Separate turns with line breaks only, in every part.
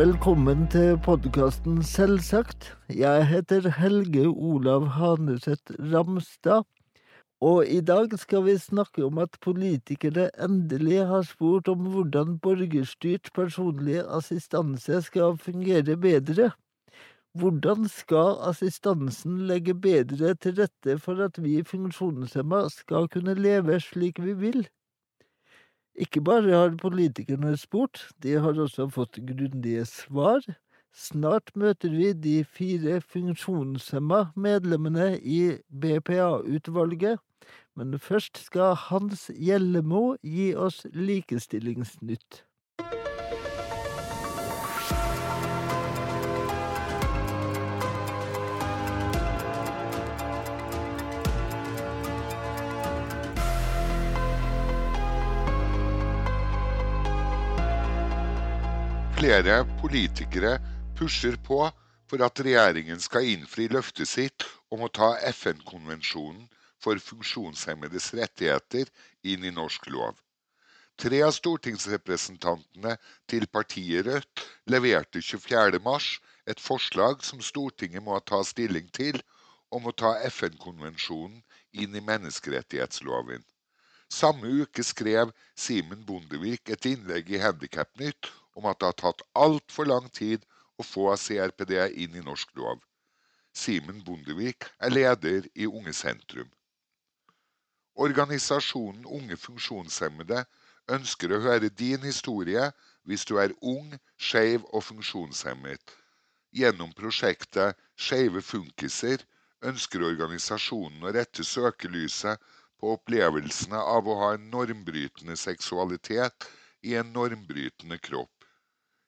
Velkommen til podkasten Selvsagt. Jeg heter Helge Olav Haneseth Ramstad. Og i dag skal vi snakke om at politikere endelig har spurt om hvordan borgerstyrt personlig assistanse skal fungere bedre. Hvordan skal assistansen legge bedre til rette for at vi funksjonshemma skal kunne leve slik vi vil? Ikke bare har politikerne spurt, de har også fått grundige svar. Snart møter vi de fire funksjonshemma medlemmene i BPA-utvalget, men først skal Hans Gjellemo gi oss Likestillingsnytt.
Flere politikere pusher på for at regjeringen skal innfri løftet sitt om å ta FN-konvensjonen for funksjonshemmedes rettigheter inn i norsk lov. Tre av stortingsrepresentantene til partiet Rødt leverte 24.3 et forslag som Stortinget må ta stilling til, om å ta FN-konvensjonen inn i menneskerettighetsloven. Samme uke skrev Simen Bondevik et innlegg i Handikapnytt om at det har tatt altfor lang tid å få CRPD inn i norsk lov. Simen Bondevik er leder i Unge Sentrum. Organisasjonen Unge funksjonshemmede ønsker å høre din historie hvis du er ung, skeiv og funksjonshemmet. Gjennom prosjektet Skeive funkiser ønsker organisasjonen å rette søkelyset på opplevelsene av å ha en normbrytende seksualitet i en normbrytende kropp.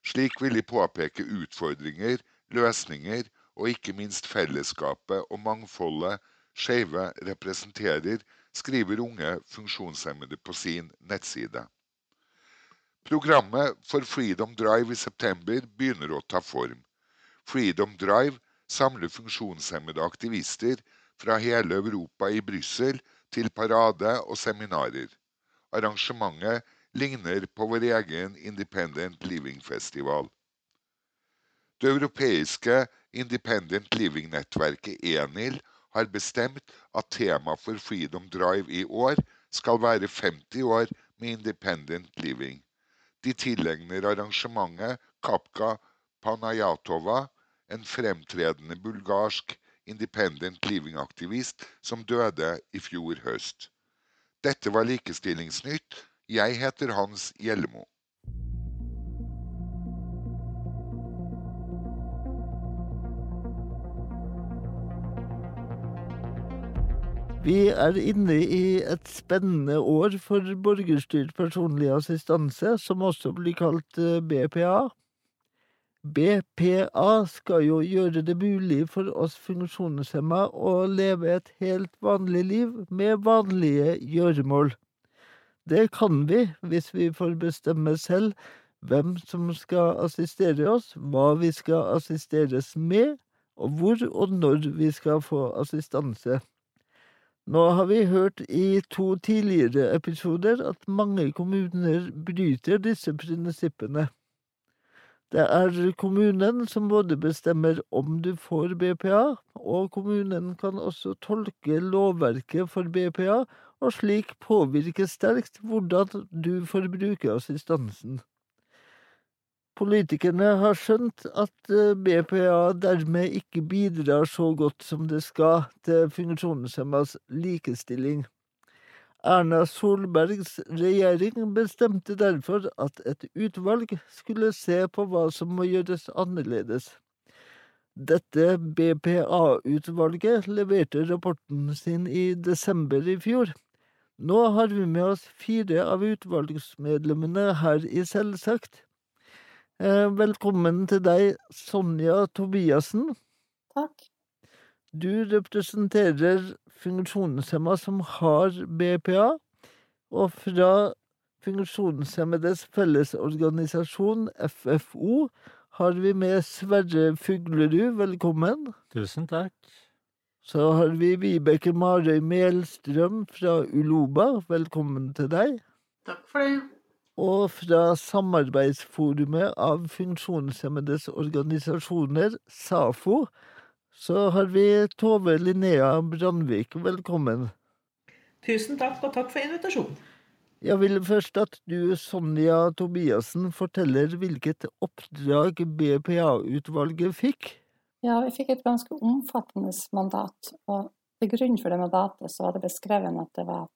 Slik vil de påpeke utfordringer, løsninger og ikke minst fellesskapet og mangfoldet skeive representerer, skriver unge funksjonshemmede på sin nettside. Programmet for Freedom Drive i september begynner å ta form. Freedom Drive samler funksjonshemmede aktivister fra hele Europa i Brussel til parade og seminarer. Arrangementet ligner på vår egen Independent Living-festival. Det europeiske Independent Living-nettverket ENIL har bestemt at tema for Freedom Drive i år skal være 50 år med Independent Living. De tilegner arrangementet Kapka Panayatova, en fremtredende bulgarsk Independent Living-aktivist som døde i fjor høst. Dette var Likestillingsnytt. Jeg heter Hans Hjelmo.
Vi er inne i et spennende år for borgerstyrt personlig assistanse, som også blir kalt eh, BPA. BPA skal jo gjøre det mulig for oss funksjonshemma å leve et helt vanlig liv med vanlige gjøremål. Det kan vi hvis vi får bestemme selv hvem som skal assistere oss, hva vi skal assisteres med, og hvor og når vi skal få assistanse. Nå har vi hørt i to tidligere episoder at mange kommuner bryter disse prinsippene. Det er kommunen som både bestemmer om du får BPA, og kommunen kan også tolke lovverket for BPA, og slik påvirke sterkt hvordan du forbruker assistansen. Politikerne har skjønt at eh, BPA dermed ikke bidrar så godt som det skal til funksjonshemmas likestilling. Erna Solbergs regjering bestemte derfor at et utvalg skulle se på hva som må gjøres annerledes. Dette BPA-utvalget leverte rapporten sin i desember i fjor. Nå har vi med oss fire av utvalgsmedlemmene her i Selvsagt. Eh, velkommen til deg, Sonja Tobiassen.
Takk.
Du representerer funksjonshemma som har BPA, og fra Funksjonshemmedes Fellesorganisasjon, FFO, har vi med Sverre Fuglerud. Velkommen.
Tusen takk.
Så har vi Vibeke Marøy Melstrøm fra Uloba. Velkommen til deg.
Takk for det.
Og fra Samarbeidsforumet av funksjonshemmedes organisasjoner, SAFO, så har vi Tove Linnea Brandvik. Velkommen.
Tusen takk, og takk for invitasjonen.
Jeg vil først at du, Sonja Tobiassen, forteller hvilket oppdrag BPA-utvalget fikk.
Ja, vi fikk et ganske omfattende mandat. Og til grunn for det mandatet så var det beskrevet at det var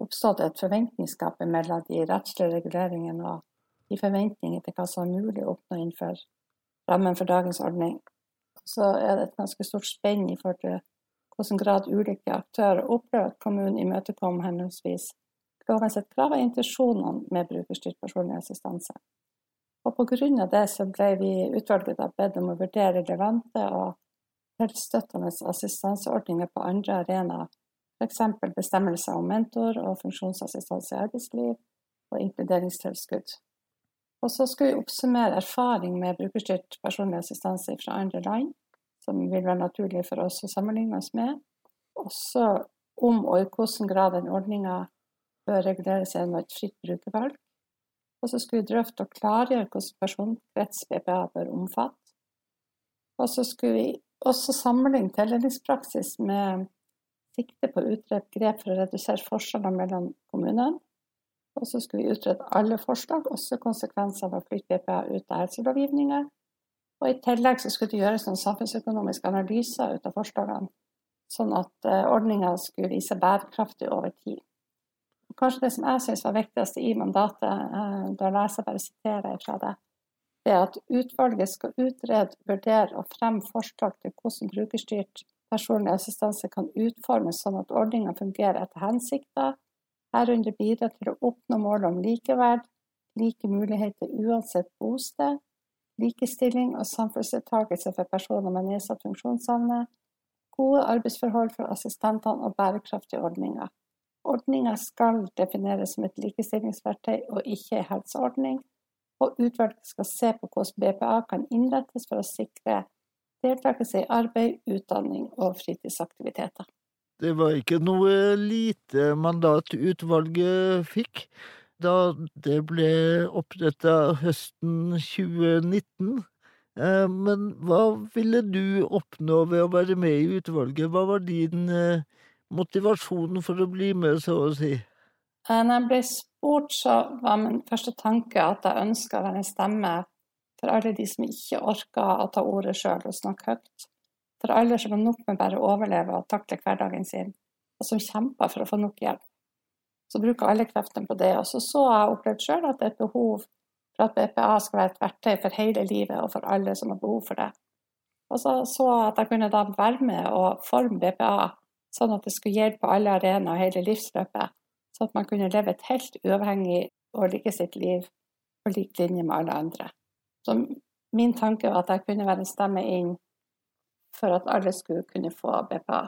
oppstått et forventningsgap mellom de rettslige reguleringene og de forventningene til hva som er mulig å oppnå innenfor rammen for dagens ordning. Så er det et ganske stort spenn i forhold til hvilken grad ulike aktører opplever at kommunen imøtekommer henholdsvis lovens krav og intensjonene med brukerstyrt personlig assistanse. Og av det så ble vi utvalget da bedt om å vurdere relevante og tilstøttende assistanseordninger på andre arenaer, f.eks. bestemmelser om mentor og funksjonsassistanse i arbeidsliv og inkluderingstilskudd. Og så skulle vi oppsummere erfaring med brukerstyrt personlig assistanse fra andre land, som vil være naturlig for oss å sammenligne oss med. Også om og i hvilken grad den ordninga bør reguleres gjennom et fritt brukervalg. Og så skulle vi drøfte og klargjøre hvilken personkrets BPA bør omfatte. Og så skulle vi også sammenligne tildelingspraksis med sikte på å utrede grep for å redusere forskjeller mellom kommunene. Og så skulle vi utrede alle forslag, også konsekvenser av å flytte BPA ut av helselovgivninga. Og i tillegg så skulle det gjøres noen samfunnsøkonomiske analyser ut av forslagene, sånn at eh, ordninga skulle vise bærekraftig over tid kanskje det som jeg syns var viktigst i mandatet, eh, da leser jeg bare siterer fra det, det er at utvalget skal utrede, vurdere og fremme forslag til hvordan brukerstyrt personlig assistanse kan utformes sånn at ordninga fungerer etter hensikta, herunder bidra til å oppnå målet om likeverd, like muligheter uansett bosted, likestilling og samfunnsdeltakelse for personer med nedsatt funksjonsevne, gode arbeidsforhold for assistentene og bærekraftige ordninger. Ordninga skal defineres som et likestillingsverktøy og ikke en helseordning, og utvalget skal se på hvordan BPA kan innrettes for å sikre deltakelse i arbeid, utdanning og fritidsaktiviteter.
Det var ikke noe lite mandat utvalget fikk da det ble oppretta høsten 2019. Eh, men hva ville du oppnå ved å være med i utvalget? Hva var din eh, motivasjonen for å bli med, så å si?
Eh, når jeg ble spurt, så var min første tanke at jeg ønska å være en stemme for alle de som ikke orker å ta ordet sjøl og snakke høyt. For alle som har nok med bare å overleve og takle hverdagen sin, og som kjemper for å få nok hjelp. Så bruker alle kreftene på det. Og så så jeg opplevd sjøl at det er et behov for at BPA skal være et verktøy for hele livet og for alle som har behov for det. Og så så jeg at jeg kunne da være med og forme BPA sånn at det skulle gjelde på alle arenaer hele livsløpet, sånn at man kunne leve et helt uavhengig og like sitt liv på lik linje med alle andre. Så min tanke var at jeg kunne være en stemme inn for at alle skulle kunne få BPA.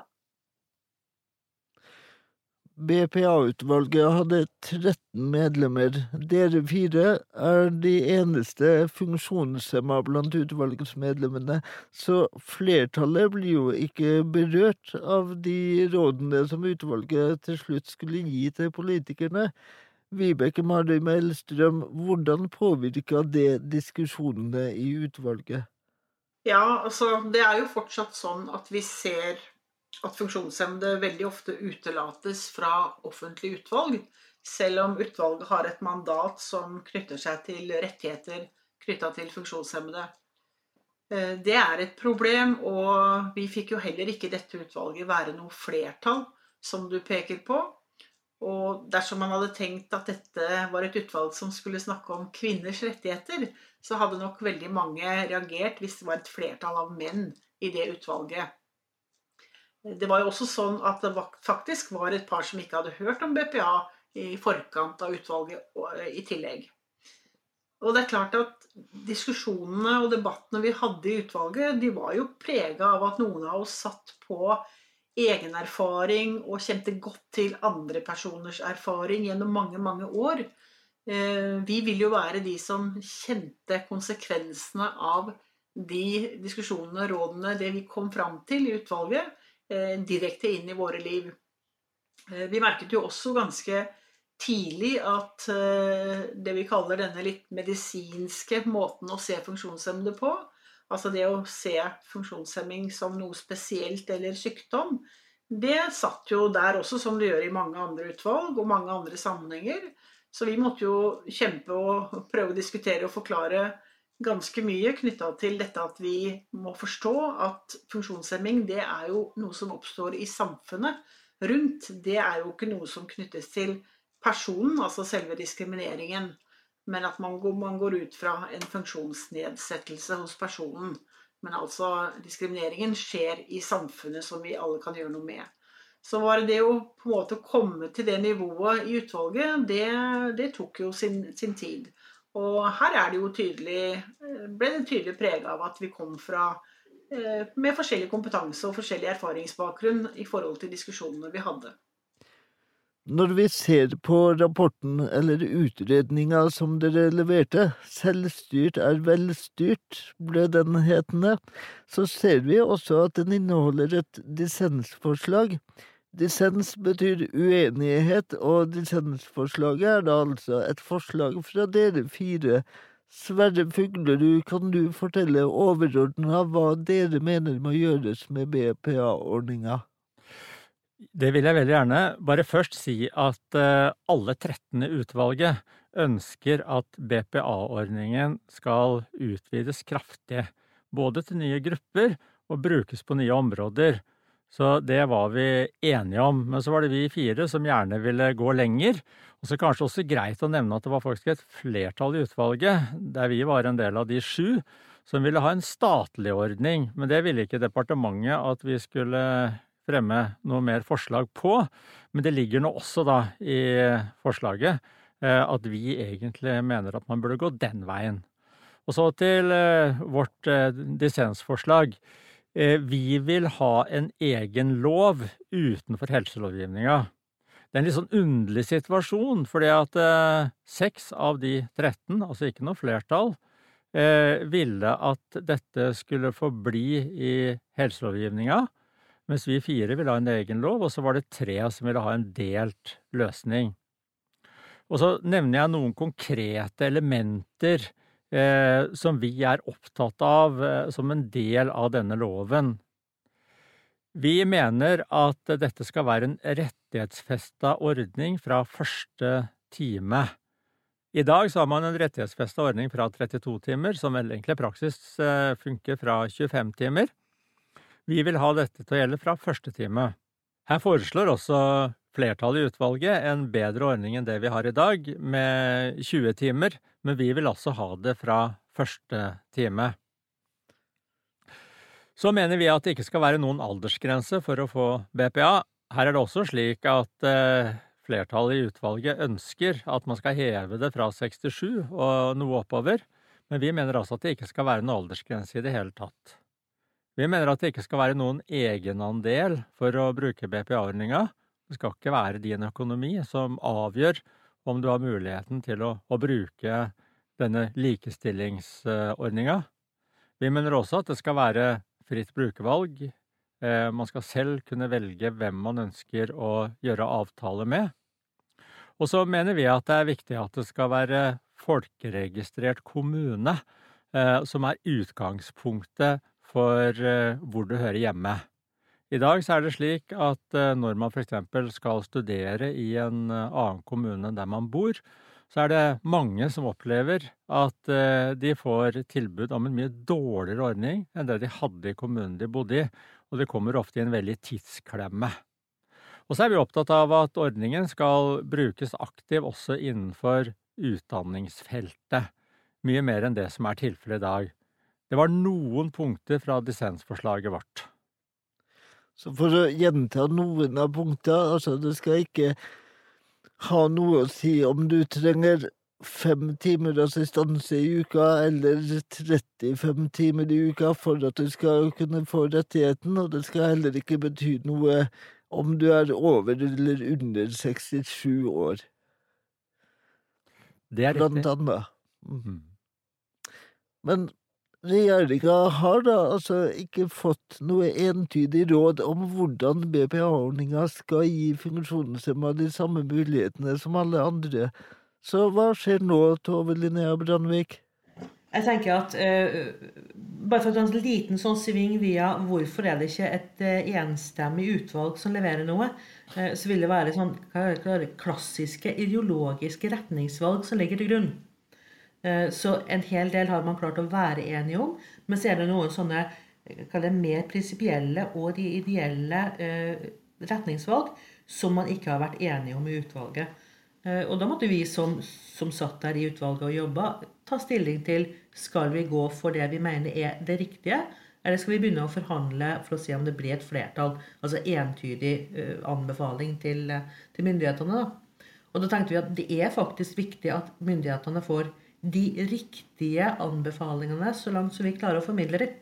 BPA-utvalget hadde 13 medlemmer. Dere fire er de eneste funksjonshemma blant utvalgets medlemmene, så flertallet blir jo ikke berørt av de rådene som utvalget til slutt skulle gi til politikerne. Vibeke Marøy Melstrøm, hvordan påvirka det diskusjonene i utvalget?
Ja, altså det er jo fortsatt sånn at vi ser at funksjonshemmede veldig ofte utelates fra offentlig utvalg, selv om utvalget har et mandat som knytter seg til rettigheter knytta til funksjonshemmede. Eh, det er et problem, og vi fikk jo heller ikke dette utvalget være noe flertall, som du peker på. Og dersom man hadde tenkt at dette var et utvalg som skulle snakke om kvinners rettigheter, så hadde nok veldig mange reagert hvis det var et flertall av menn i det utvalget. Det var jo også sånn at det faktisk var et par som ikke hadde hørt om BPA i forkant av utvalget eh, i tillegg. Og det er klart at diskusjonene og debattene vi hadde i utvalget, de var jo prega av at noen av oss satt på egen erfaring og kjente godt til andre personers erfaring gjennom mange, mange år. Eh, vi vil jo være de som kjente konsekvensene av de diskusjonene, og rådene, det vi kom fram til i utvalget. Eh, direkte inn i våre liv. Eh, vi merket jo også ganske tidlig at eh, det vi kaller denne litt medisinske måten å se funksjonshemmede på, altså det å se funksjonshemming som noe spesielt eller sykdom, det satt jo der også, som det gjør i mange andre utvalg og mange andre sammenhenger. Så vi måtte jo kjempe og prøve å diskutere og forklare ganske mye knytta til dette at vi må forstå at funksjonshemming det er jo noe som oppstår i samfunnet rundt. Det er jo ikke noe som knyttes til personen, altså selve diskrimineringen. Men at man går, man går ut fra en funksjonsnedsettelse hos personen. Men altså, diskrimineringen skjer i samfunnet som vi alle kan gjøre noe med. Så var det å på en måte komme til det nivået i utvalget, det, det tok jo sin, sin, tid. Og her er det jo tydelig, ble det tydelig prega av at vi kom fra eh, med forskjellig kompetanse og forskjellig erfaringsbakgrunn i forhold til diskusjonene vi hadde.
Når vi ser på rapporten eller utredninga som dere leverte, Selvstyrt er velstyrt, ble den hetende, så ser vi også at den inneholder et dissensforslag. Dissens betyr uenighet, og dissensforslaget er da altså et forslag fra dere fire. Sverre Fuglerud, kan du fortelle overordna hva dere mener må gjøres med BPA-ordninga?
Det vil jeg veldig gjerne. Bare først si at eh, alle 13. utvalget ønsker at BPA-ordningen skal utvides kraftig. Både til nye grupper og brukes på nye områder. Så det var vi enige om. Men så var det vi fire som gjerne ville gå lenger. Og så kanskje også greit å nevne at det var faktisk et flertall i utvalget, der vi var en del av de sju, som ville ha en statlig ordning. Men det ville ikke departementet at vi skulle fremme noe mer forslag på. Men det ligger nå også da i forslaget eh, at vi egentlig mener at man burde gå den veien. Og så til eh, vårt eh, dissensforslag. Vi vil ha en egen lov utenfor helselovgivninga. Det er en litt sånn underlig situasjon, fordi at seks av de 13, altså ikke noe flertall, ville at dette skulle forbli i helselovgivninga mens vi fire ville ha en egen lov, og så var det tre som ville ha en delt løsning. Og så nevner jeg noen konkrete elementer eh, som vi er opptatt av eh, som en del av denne loven. Vi mener at dette skal være en rettighetsfesta ordning fra første time. I dag har man en rettighetsfesta ordning fra 32 timer, som vel egentlig praksis eh, funker fra 25 timer. Vi vil ha dette til å gjelde fra første time. Her foreslår også flertallet i utvalget en bedre ordning enn det vi har i dag, med 20 timer, men vi vil altså ha det fra første time. Så mener vi at det ikke skal være noen aldersgrense for å få BPA. Her er det også slik at eh, flertallet i utvalget ønsker at man skal heve det fra 67 og noe oppover, men vi mener altså at det ikke skal være noen aldersgrense i det hele tatt. Vi mener at det ikke skal være noen egenandel for å bruke BPA-ordninga. Det skal ikke være din økonomi som avgjør om du har muligheten til å, å bruke denne likestillingsordninga. Vi mener også at det skal være fritt brukervalg. Eh, man skal selv kunne velge hvem man ønsker å gjøre avtale med. Og så mener vi at det er viktig at det skal være folkeregistrert kommune eh, som er utgangspunktet for eh, hvor du hører hjemme. I dag så er det slik at eh, når man f.eks. skal studere i en eh, annen kommune enn der man bor, så er det mange som opplever at de får tilbud om en mye dårligere ordning enn det de hadde i kommunen de bodde i, og det kommer ofte i en veldig tidsklemme. Og så er vi opptatt av at ordningen skal brukes aktiv også innenfor utdanningsfeltet, mye mer enn det som er tilfellet i dag. Det var noen punkter fra dissensforslaget vårt.
Så for å gjenta noen av punktene, altså det skal ikke ha noe å si om du trenger fem timer assistanse i uka eller 35 timer i uka for at du skal kunne få rettigheten, og det skal heller ikke bety noe om du er over eller under 67 år.
Det er riktig.
Blant annet. Mm. Men Regjeringa har da altså ikke fått noe entydig råd om hvordan BPA-ordninga skal gi funksjonshemma de samme mulighetene som alle andre. Så hva skjer nå, Tove Linnea Brandvik?
Jeg tenker at uh, Bare for å ta en liten sånn sving via hvorfor er det ikke et uh, enstemmig utvalg som leverer noe, uh, så vil det være sånn klassiske ideologiske retningsvalg som ligger til grunn. Så en hel del har man klart å være enige om, men så er det noen sånne det, mer prinsipielle og de ideelle retningsvalg som man ikke har vært enige om i utvalget. Og da måtte vi som, som satt der i utvalget og jobba, ta stilling til skal vi gå for det vi mener er det riktige, eller skal vi begynne å forhandle for å se om det blir et flertall? Altså entydig anbefaling til, til, myndighetene. Da. Og da tenkte vi at det er faktisk viktig at myndighetene får de riktige anbefalingene så langt som vi klarer å formidle dem.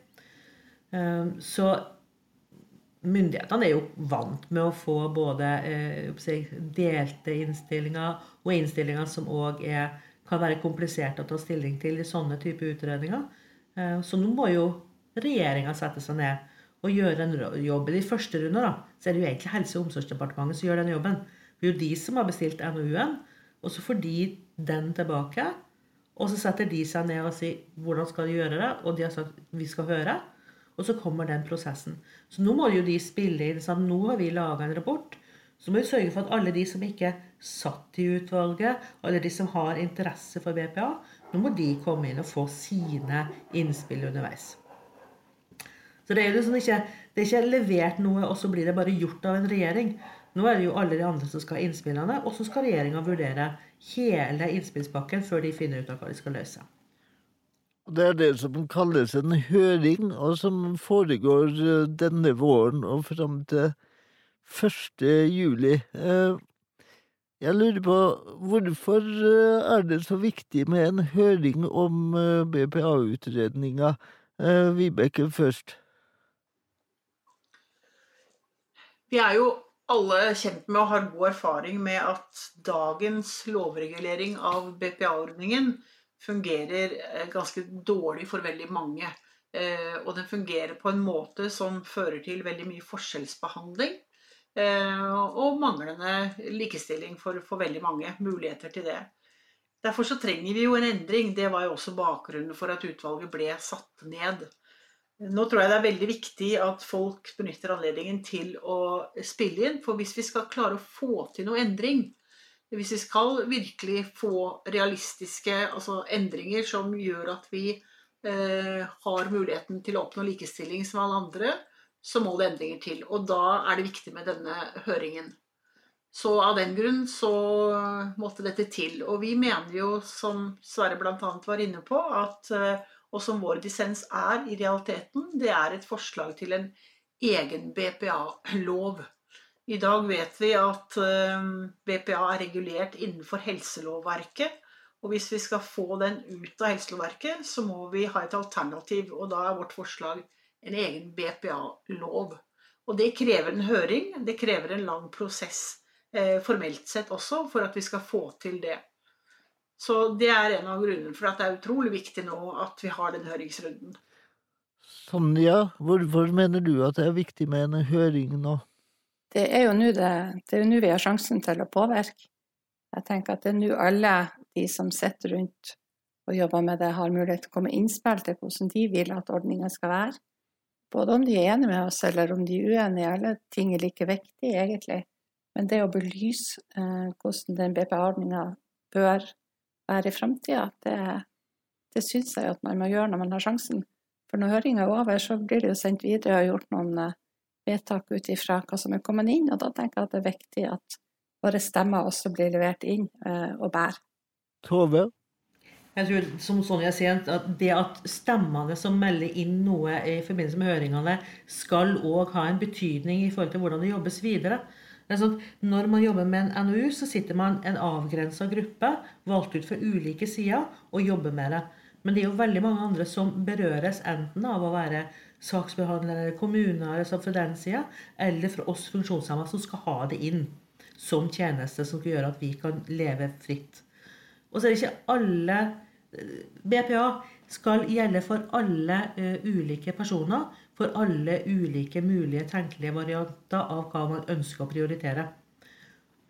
Uh, så myndighetene er jo vant med å få både delte innstillinger og innstillinger som òg kan være kompliserte å ta stilling til i sånne type utredninger. Eh, så nå må jo regjeringa sette seg ned og gjøre en jobb. I de første runder da, så er det jo egentlig Helse- og omsorgsdepartementet som gjør den jobben. Det er jo de som har bestilt NOU-en, og så får de den tilbake. Og så setter de seg ned og sier hvordan skal de gjøre det, og de har sagt vi skal høre. Og så kommer den prosessen. Så nå må jo de spille inn sånn nå har vi laga en rapport. Så må vi sørge for at alle de som ikke satt i utvalget, alle de som har interesse for BPA, nå må de komme inn og få sine innspill underveis. Så det er jo liksom ikke, det er ikke levert noe, og så blir det bare gjort av en regjering. Nå er det jo alle de andre som skal ha innspillene, og så skal regjeringa vurdere hele innspillspakken før de finner ut av hva de skal løse.
Det er det som kalles en høring, og som foregår eh, denne våren og fram til 1. juli. Eh, jeg lurer på hvorfor eh, er det så viktig med en høring om BPA-utredninga? Vibeke først.
Vi er jo alle kjent med og har god erfaring med at dagens lovregulering av BPA-ordningen fungerer ganske dårlig for veldig mange. Og den fungerer på en måte som fører til veldig mye forskjellsbehandling. Eh, og manglende likestilling for, for, veldig mange. Muligheter til det. Derfor så trenger vi jo en endring. Det var jo også bakgrunnen for at utvalget ble satt ned. Nå tror jeg det er veldig viktig at folk benytter anledningen til å spille inn. For hvis vi skal klare å få til noe endring, hvis vi skal virkelig få realistiske altså endringer som gjør at vi eh, har muligheten til å oppnå likestilling som alle andre, så må det endringer til. Og da er det viktig med denne høringen. Så av den grunn så måtte dette til. Og vi mener jo, som Sverre bl.a. var inne på, at, eh, og som vår dissens er i realiteten, det er et forslag til en egen BPA-lov. I dag vet vi at eh, BPA er regulert innenfor helselovverket. Og hvis vi skal få den ut av helselovverket, så må vi ha et alternativ. Og da er vårt forslag en egen BPA-lov. Og det krever en høring, det krever en lang prosess eh, formelt sett også, for at vi skal få til det. Så det er en av grunnene for at det er utrolig viktig nå at vi har den høringsrunden.
Sonja, hvorfor mener du at det er viktig med en høring nå?
Det er jo nå vi har sjansen til å påvirke. Jeg tenker at det er nå alle de som sitter rundt og jobber med det, har mulighet til å komme innspill til hvordan de vil at ordninga skal være. Både om de er enige med oss eller om de er uenige, alle ting er like viktig, egentlig. Men det å belyse eh, hvordan den BPA-ordninga bør være i framtida, det, det syns jeg at man må gjøre når man har sjansen. For når høringa er over, så blir det jo sendt videre og gjort noen eh, vedtak ut ifra hva som er kommet inn, og da tenker jeg at det er viktig at våre stemmer også blir levert inn eh, og bærer.
Tove?
Jeg tror, som Sonja sier, at Det at stemmene som melder inn noe i forbindelse med høringene, skal òg ha en betydning i forhold til hvordan det jobbes videre. Sånn når man jobber med en NOU, så sitter man en avgrensa gruppe, valgt ut fra ulike sider, og jobber med det. Men det er jo veldig mange andre som berøres enten av å være saksbehandlere eller kommuner altså fra den sida, eller fra oss funksjonshemmede som skal ha det inn som tjeneste som skal gjøre at vi kan leve fritt. Og så er det ikke alle BPA skal gjelde for alle uh, ulike personer, for alle ulike mulige tenkelige varianter av hva man ønsker å prioritere.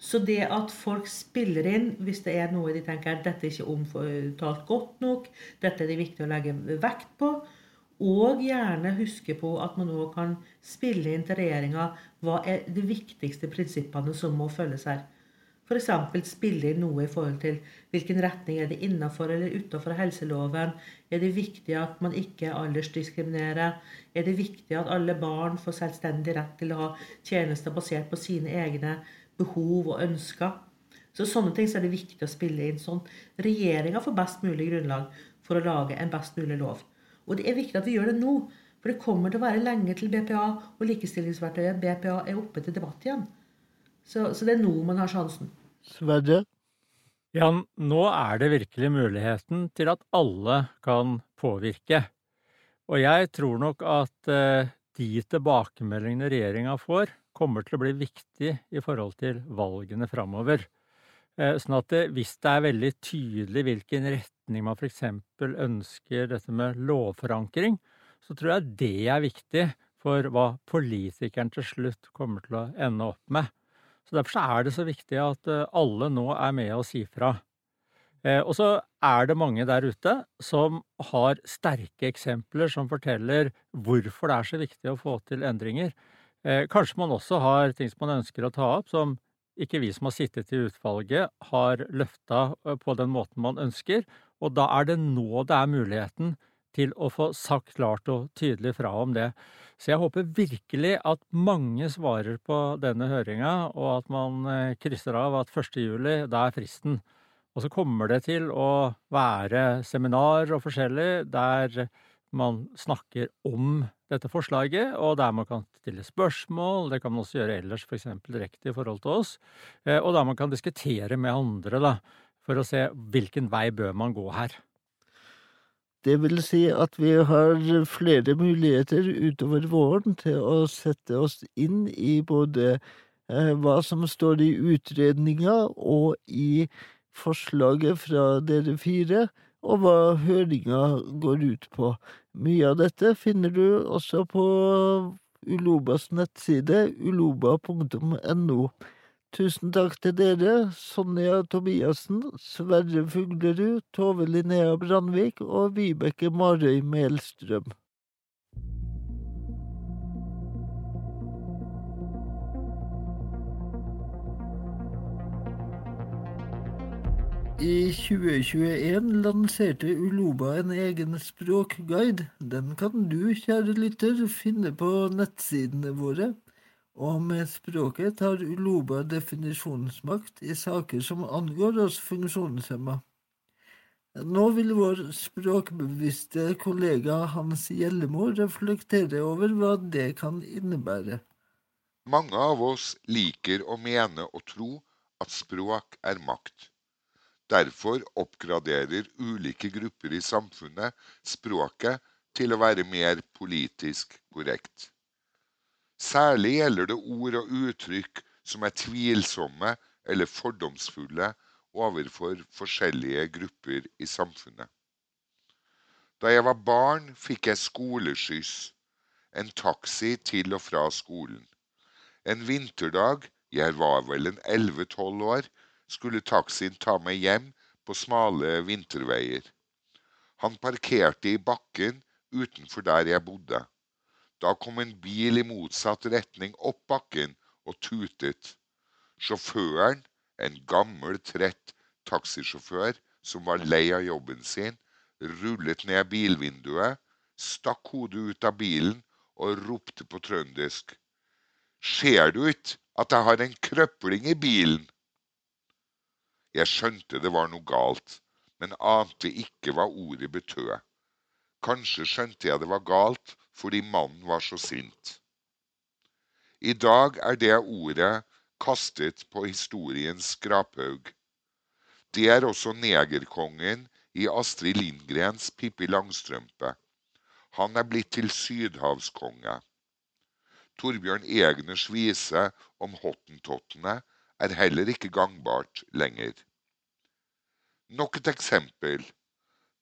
Så det at folk spiller inn hvis det er noe de tenker dette er ikke omtalt godt nok, dette er det viktig å legge vekt på, og gjerne huske på at man òg kan spille inn til regjeringa hva er de viktigste prinsippene som må følges her. F.eks. inn noe i forhold til hvilken retning er det innafor eller utafor helseloven. Er det viktig at man ikke aldersdiskriminerer? Er det viktig at alle barn får selvstendig rett til å ha tjenester basert på sine egne behov og ønsker? Så Sånne ting så er det viktig å spille inn sånn. Regjeringa får best mulig grunnlag for å lage en best mulig lov. Og det er viktig at vi gjør det nå. For det kommer til å være lenge til BPA og likestillingsverktøyet BPA er oppe til debatt igjen. Så, så det er nå man har sjansen.
Sverre?
Ja, nå er det virkelig muligheten til at alle kan påvirke. Og jeg tror nok at eh, de tilbakemeldingene regjeringa får, kommer til å bli viktig i forhold til valgene framover. Eh, sånn at det, hvis det er veldig tydelig hvilken retning man f.eks. ønsker dette med lovforankring, så tror jeg det er viktig for hva politikeren til slutt kommer til å ende opp med. Så Derfor er det så viktig at eh, alle nå er med og sier fra. Eh, og så er det mange der ute som har sterke eksempler som forteller hvorfor det er så viktig å få til endringer. Eh, kanskje man også har ting som man ønsker å ta opp, som ikke vi som har sittet i utvalget, har løfta på den måten man ønsker. Og da er det nå det er muligheten til å få sagt klart og tydelig fra om det. Så jeg håper virkelig at mange svarer på denne høringa, og at man eh, krysser av at 1. juli, da er fristen. Og så kommer det til å være seminar og forskjellig der man snakker om dette forslaget, og der man kan stille spørsmål. Det kan man også gjøre ellers, f.eks. direkte i forhold til oss. Eh, og der man kan diskutere med andre, da, for å se hvilken vei bør man gå her.
Det vil si at vi har flere muligheter utover våren til å sette oss inn i både eh, hva som står i utredninga og i forslaget fra dere fire, og hva høringa går ut på. Mye av dette finner du også på Ulobas nettside uloba.no. Tusen takk til dere, Sonja Tobiassen, Sverre Fuglerud, Tove Linnea Brandvik og Vibeke Marøy Melstrøm. I 2021 lanserte Uloba en egen språkguide. Den kan du, kjære lytter, finne på nettsidene våre og med språket tar Uloba definisjonsmakt i saker som angår oss funksjonshemma. Nå vil vår språkbevisste kollega Hans Gjellemo reflektere over hva det kan innebære.
Mange av oss liker å mene og tro at språk er makt. Derfor oppgraderer ulike grupper i samfunnet språket til å være mer politisk korrekt. Særlig gjelder det ord og uttrykk som er tvilsomme eller fordomsfulle overfor forskjellige grupper i samfunnet. Da jeg var barn, fikk jeg skoleskyss, en taxi til og fra skolen. En vinterdag, jeg var vel en 11-12 år, skulle taxien ta meg hjem på smale vinterveier. Han parkerte i bakken utenfor der jeg bodde. Da kom en bil i motsatt retning opp bakken og tutet. Sjåføren, en gammel, trett taxisjåfør som var lei av jobben sin, rullet ned bilvinduet, stakk hodet ut av bilen og ropte på trøndersk. Ser du ikke at jeg har en krøpling i bilen? Jeg skjønte det var noe galt, men ante ikke hva ordet betød. Kanskje skjønte jeg det var galt fordi mannen var så sint. I dag er det ordet kastet på historiens skraphaug. Det er også negerkongen i Astrid Lindgrens Pippi Langstrømpe. Han er blitt til sydhavskonge. Torbjørn Egners vise om hottentottene er heller ikke gangbart lenger. Nok et eksempel.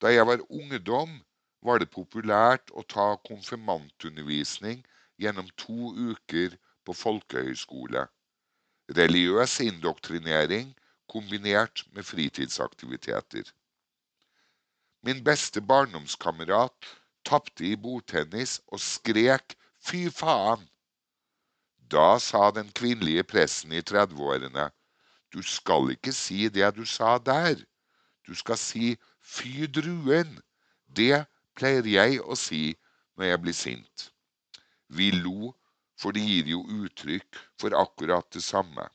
Da jeg var ungdom, var det populært å ta konfirmantundervisning gjennom to uker på folkehøyskole. Religiøs indoktrinering kombinert med fritidsaktiviteter. Min beste barndomskamerat tapte i bordtennis og skrek 'fy faen'. Da sa den kvinnelige pressen i 30-årene 'du skal ikke si det du sa der', du skal si 'fy druen'. Det pleier jeg å si når jeg blir sint. Vi lo, for det gir jo uttrykk for akkurat det samme.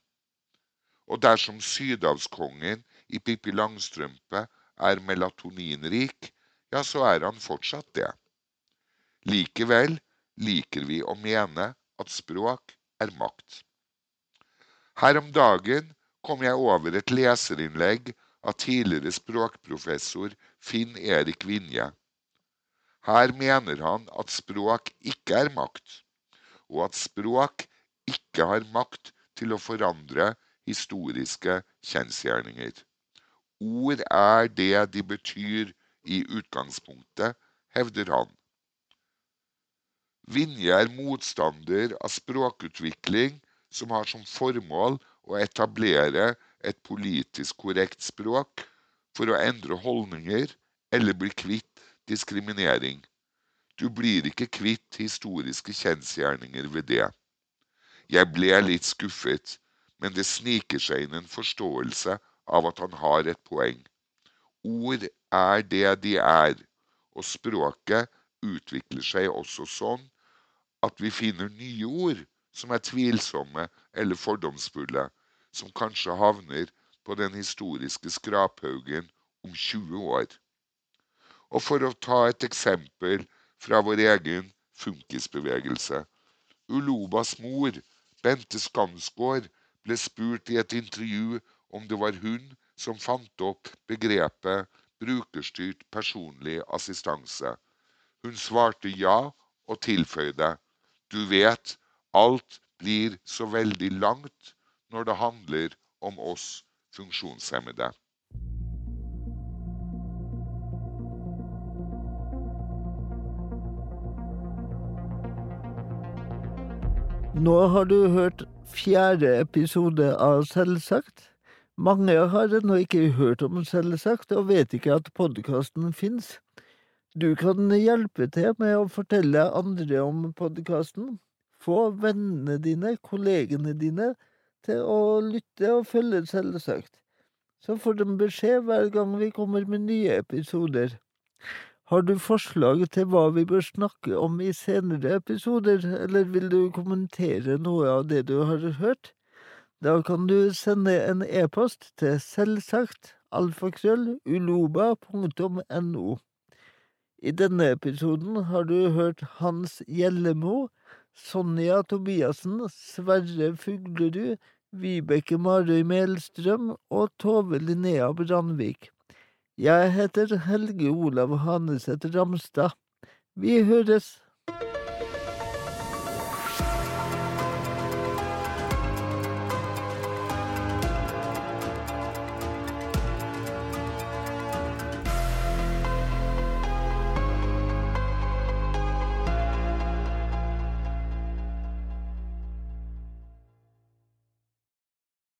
Og dersom sydhavskongen i Pippi Langstrømpe er melatoninrik, ja, så er han fortsatt det. Likevel liker vi å mene at språk er makt. Her om dagen kom jeg over et leserinnlegg av tidligere språkprofessor Finn Erik Vinje. Her mener han at språk ikke er makt, og at språk ikke har makt til å forandre historiske kjensgjerninger. Ord er det de betyr i utgangspunktet, hevder han. Vinje er motstander av språkutvikling som har som formål å etablere et politisk korrekt språk for å endre holdninger eller bli kvitt diskriminering. Du blir ikke kvitt historiske kjensgjerninger ved det. Jeg ble litt skuffet, men det sniker seg inn en forståelse av at han har et poeng. Ord er det de er, og språket utvikler seg også sånn at vi finner nye ord som er tvilsomme eller fordomsfulle, som kanskje havner på den historiske skraphaugen om 20 år. Og for å ta et eksempel fra vår egen funkisbevegelse. Ulobas mor, Bente Skansgård, ble spurt i et intervju om det var hun som fant opp begrepet brukerstyrt personlig assistanse. Hun svarte ja og tilføyde du vet, alt blir så veldig langt når det handler om oss funksjonshemmede.
Nå har du hørt fjerde episode av Selvsagt. Mange har ennå ikke hørt om Selvsagt, og vet ikke at podkasten fins. Du kan hjelpe til med å fortelle andre om podkasten. Få vennene dine, kollegene dine, til å lytte og følge Selvsagt. Så får de beskjed hver gang vi kommer med nye episoder. Har du forslag til hva vi bør snakke om i senere episoder, eller vil du kommentere noe av det du har hørt? Da kan du sende en e-post til selvsagt alfakrølluloba.no. I denne episoden har du hørt Hans Gjellemo, Sonja Tobiassen, Sverre Fuglerud, Vibeke Marøy Melstrøm og Tove Linnea Brandvik. Jeg heter Helge Olav Haneseth Ramstad. Vi høres!